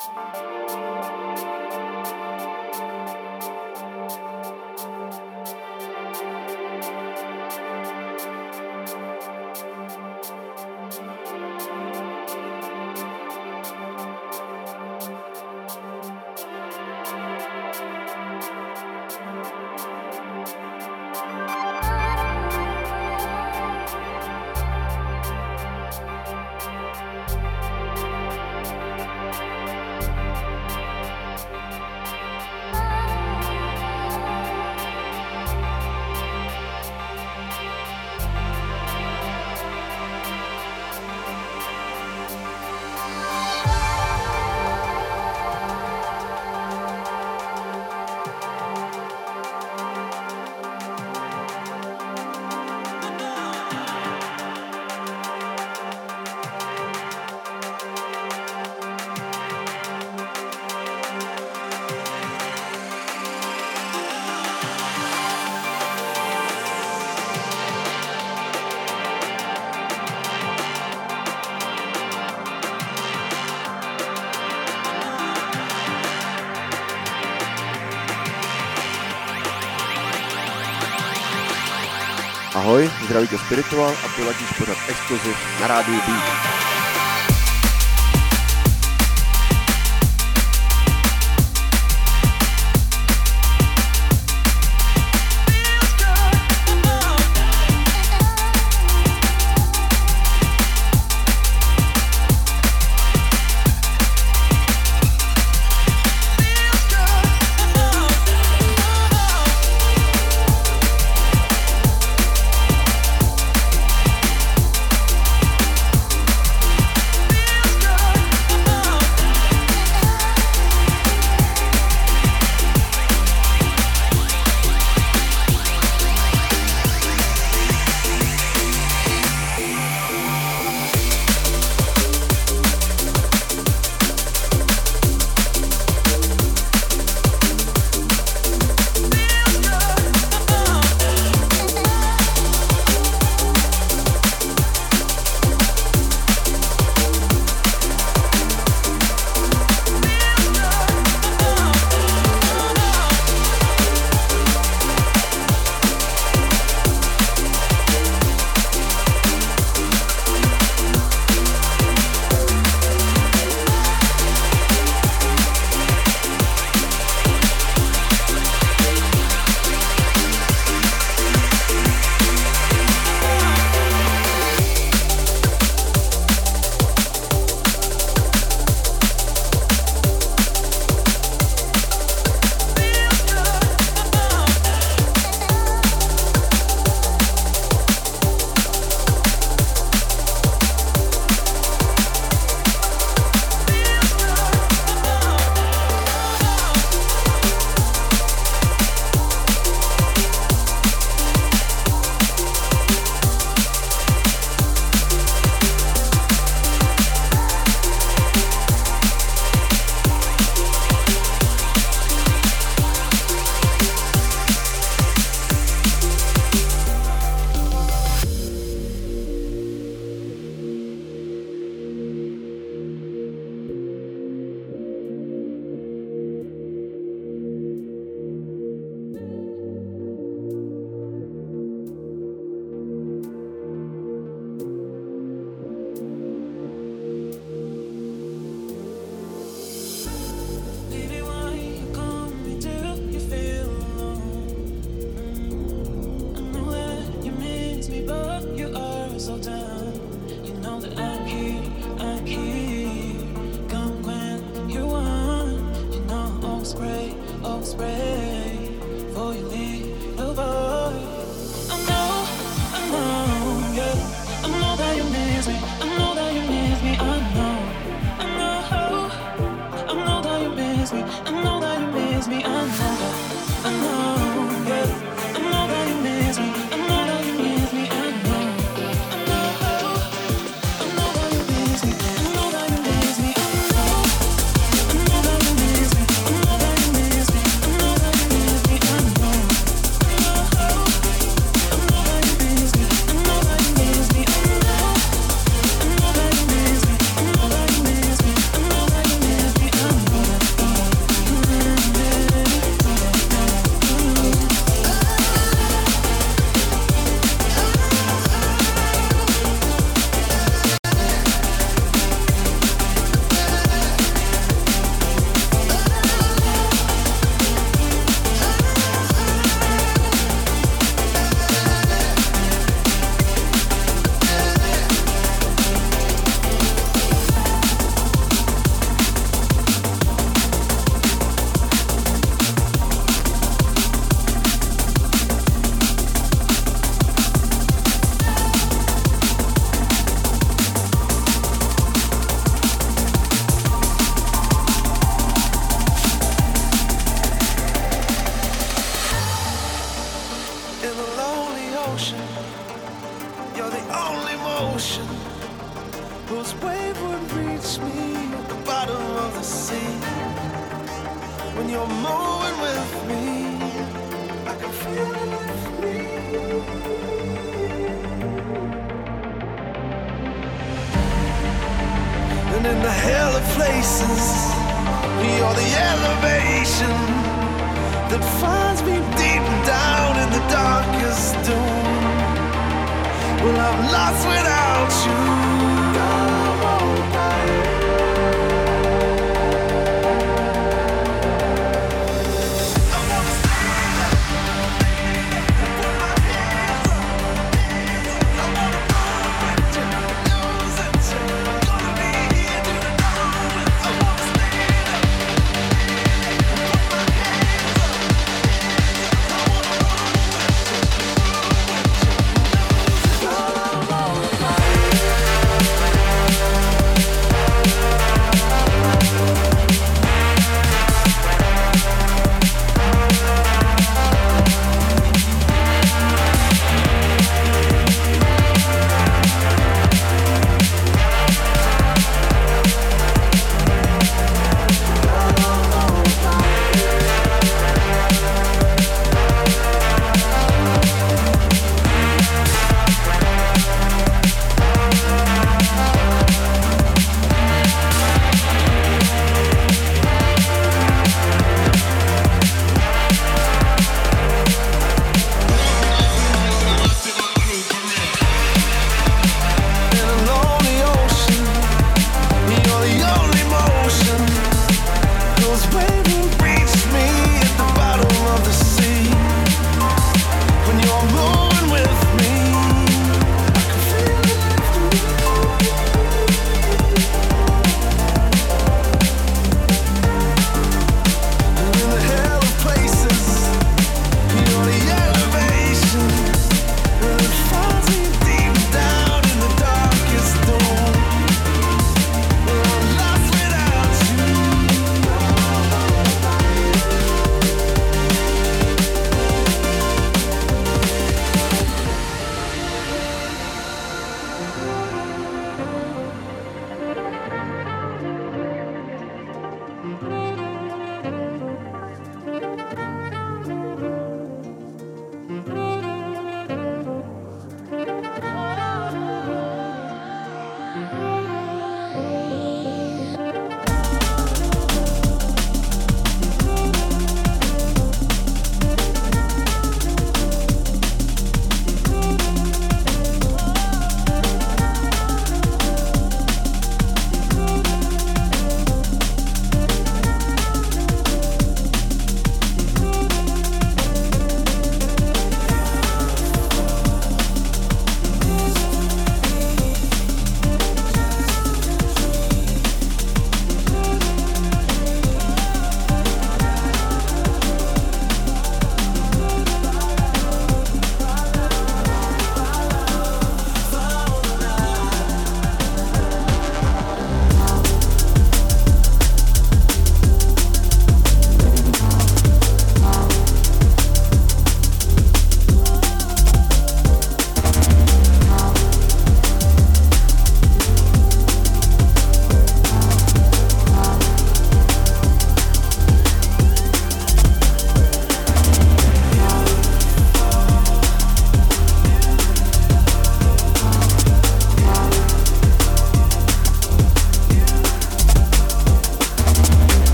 Ahoj, zdraví tě Spiritual a ty ladíš pořád Explosive na rádiu Beat.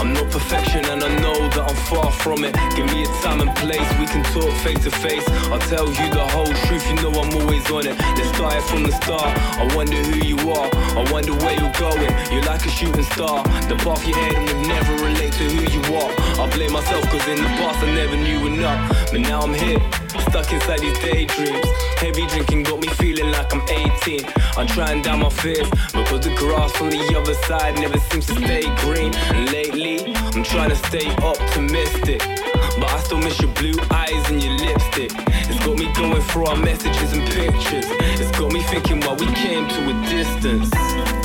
I'm not perfection and I know that I'm far from it. Give me a time and place, we can talk face to face. I'll tell you the whole truth, you know I'm always on it. Let's start it from the start. I wonder who you are, I wonder where you're going. You're like a shooting star. The path you're heading would never relate to who you are. I blame myself cause in the past I never knew enough. But now I'm here, stuck inside these daydreams. Heavy drinking got me feeling like I'm 18. I'm trying down my fears because the grass on the other side never seems to stay green. And lately, I'm trying to stay optimistic. But I still miss your blue eyes and your lipstick. It's got me going through our messages and pictures. It's got me thinking why we came to a distance.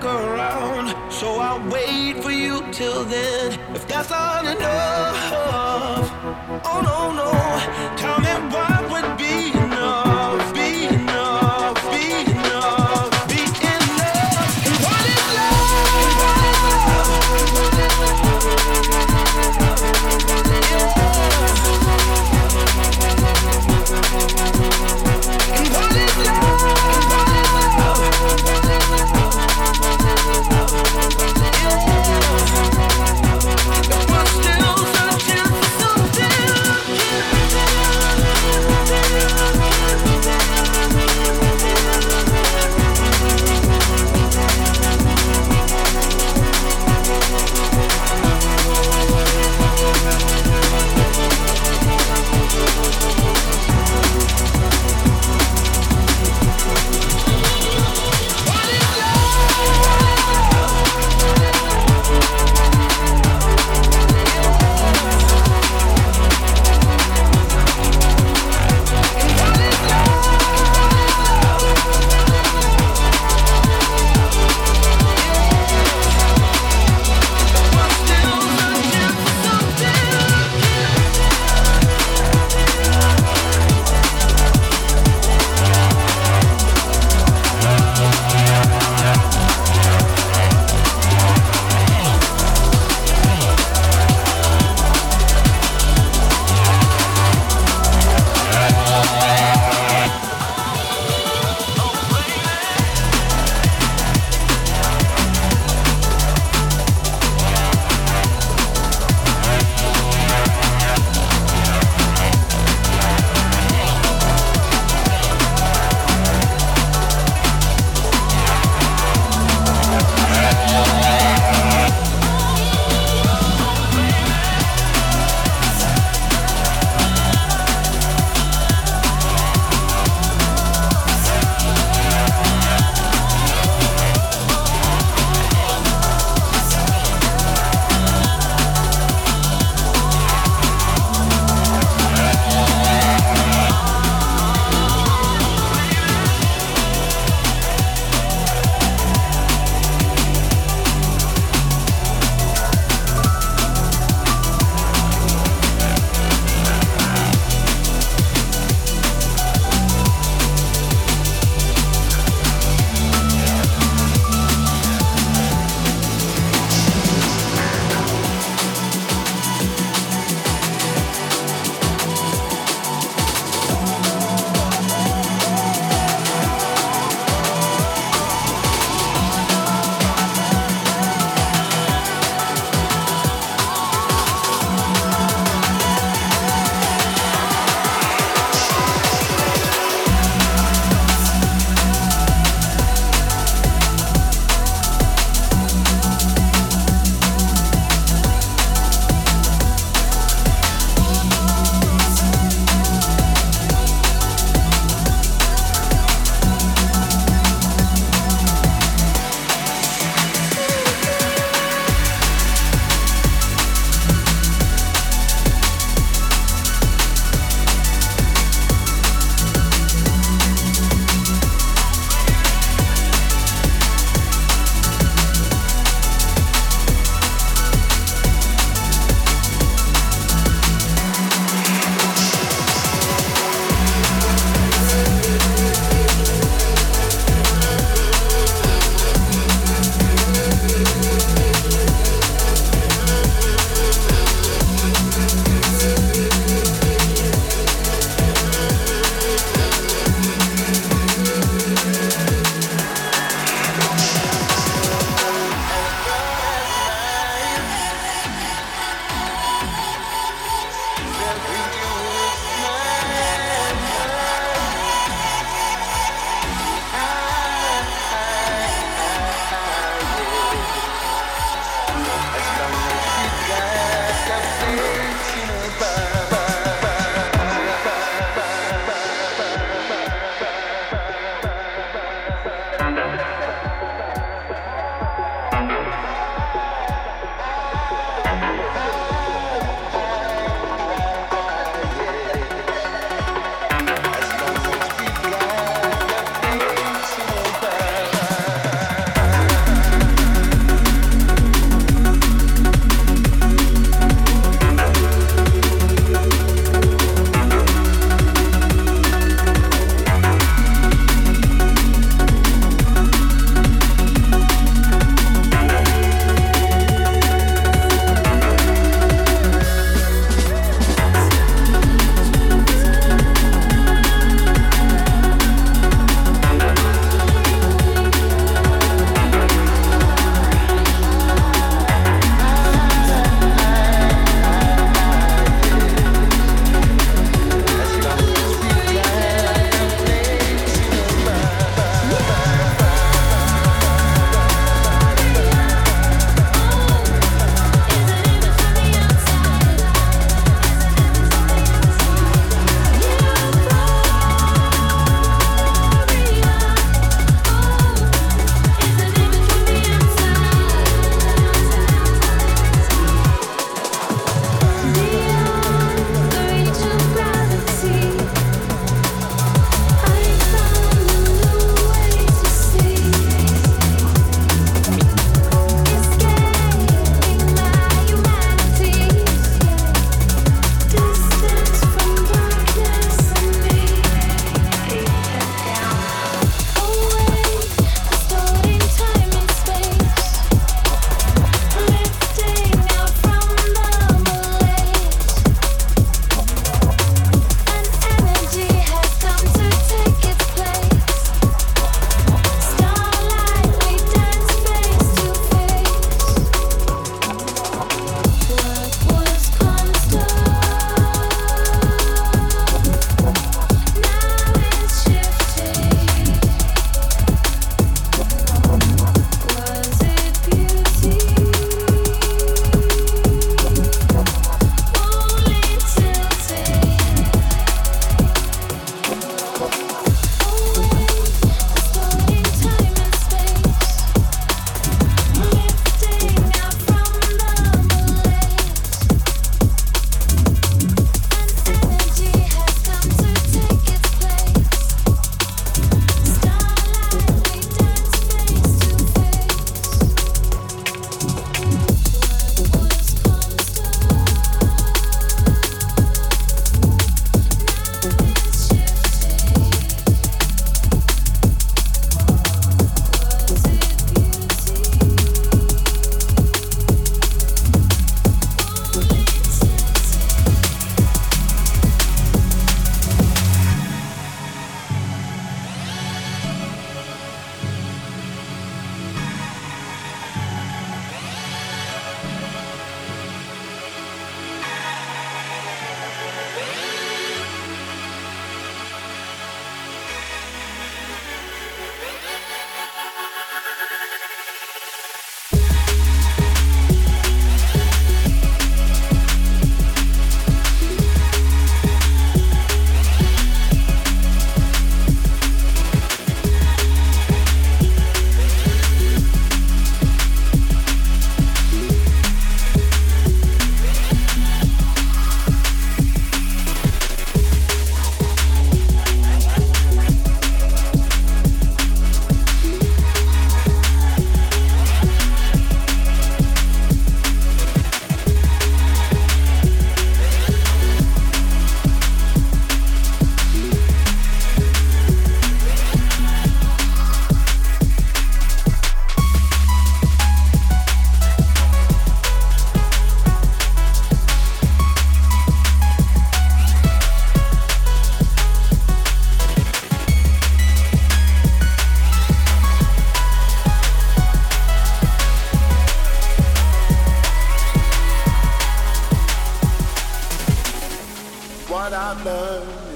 Back around, so I'll wait for you till then. If that's not enough, oh no, no, tell me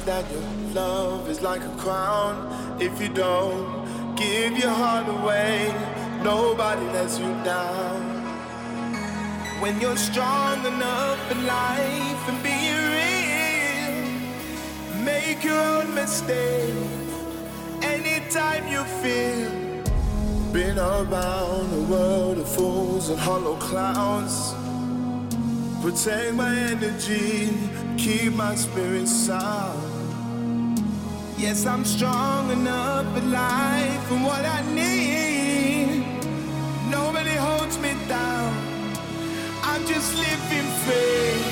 that your love is like a crown. If you don't give your heart away, nobody lets you down. When you're strong enough for life and being real, make your own mistakes anytime you feel. Been around a world of fools and hollow clowns. Protect my energy, keep my spirit sound. Yes, I'm strong enough for life and what I need. Nobody holds me down. I'm just living free.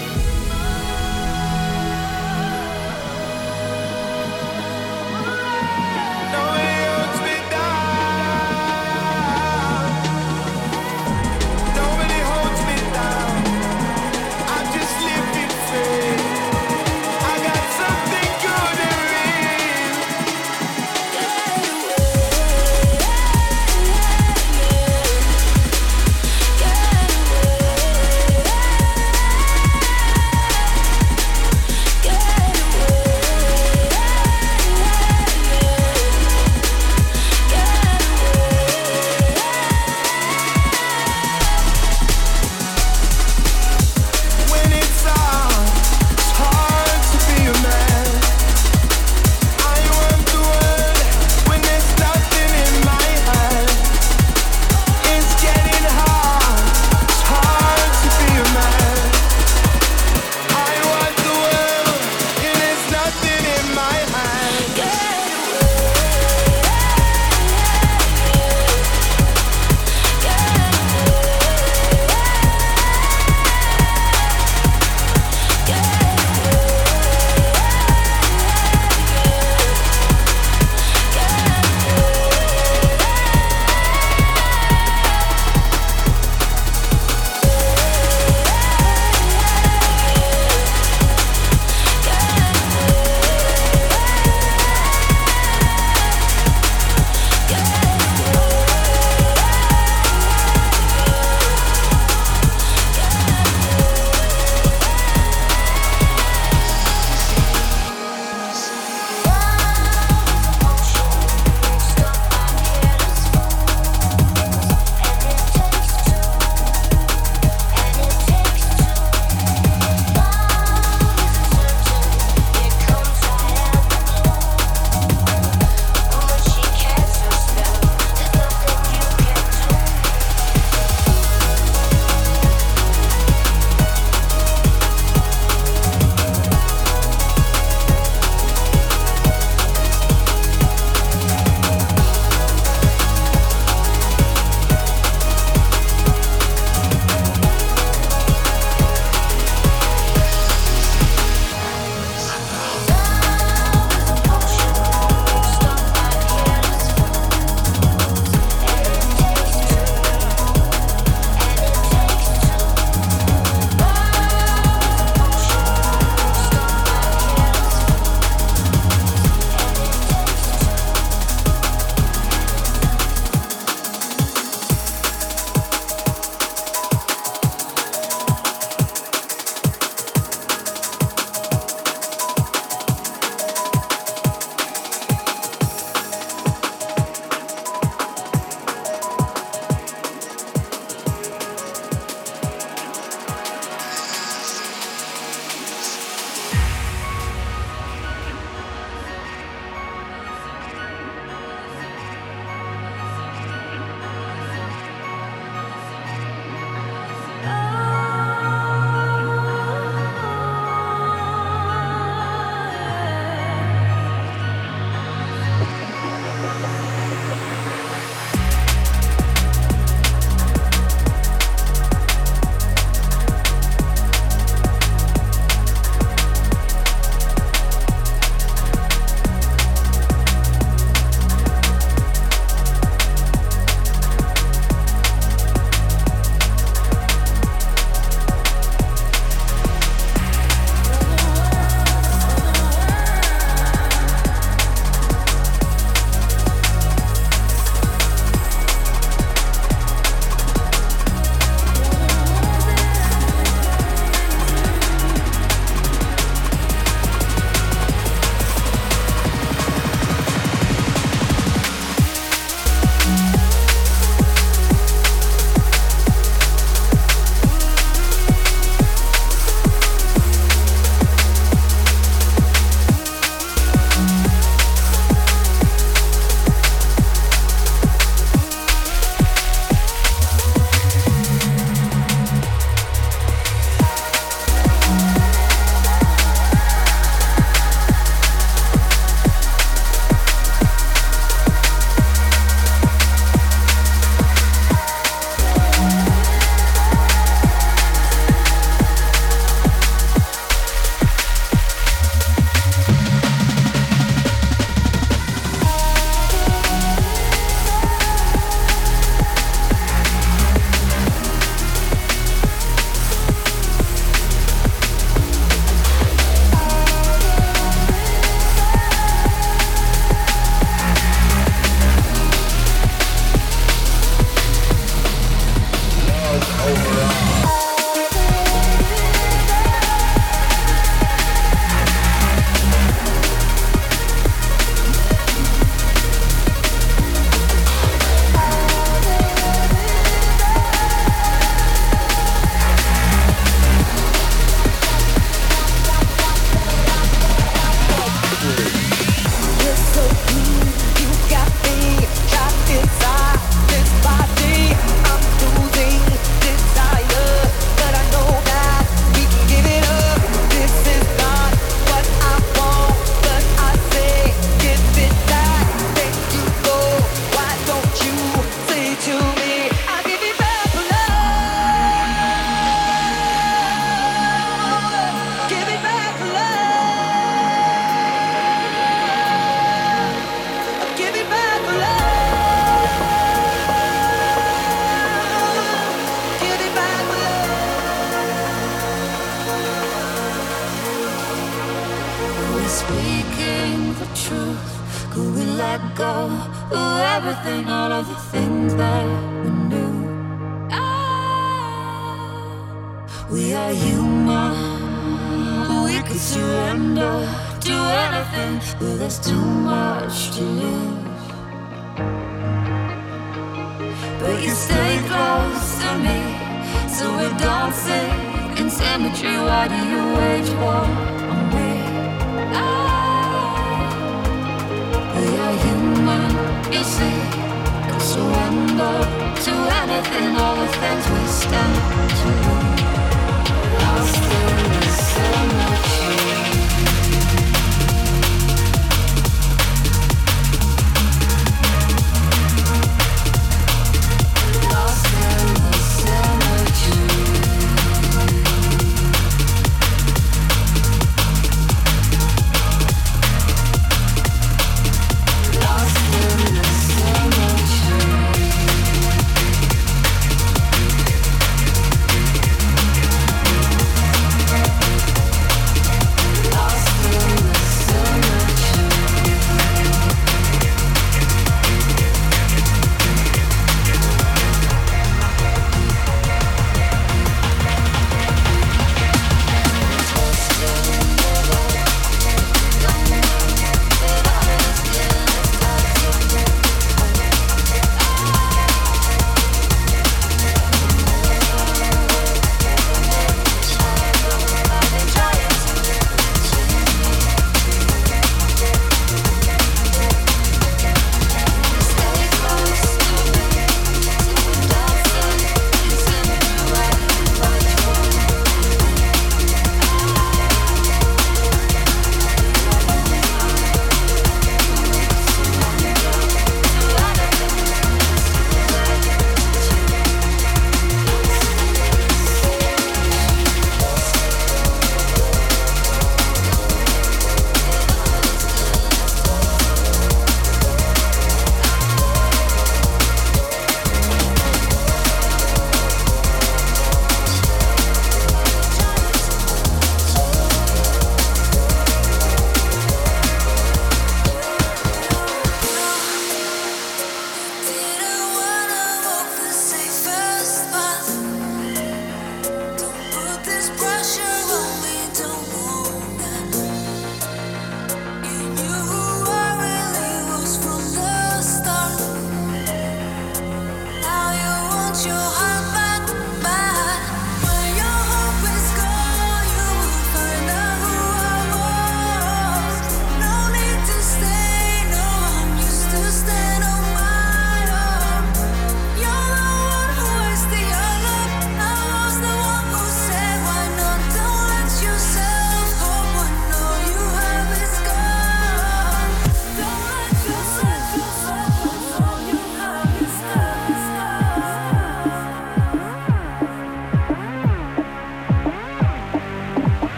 there's too much to lose. But you stay close to me, so we're dancing in symmetry. Why do you wage war on me? Ah, we are human, you see, and surrender to anything, all the things we stand to lose. Lost in the summer.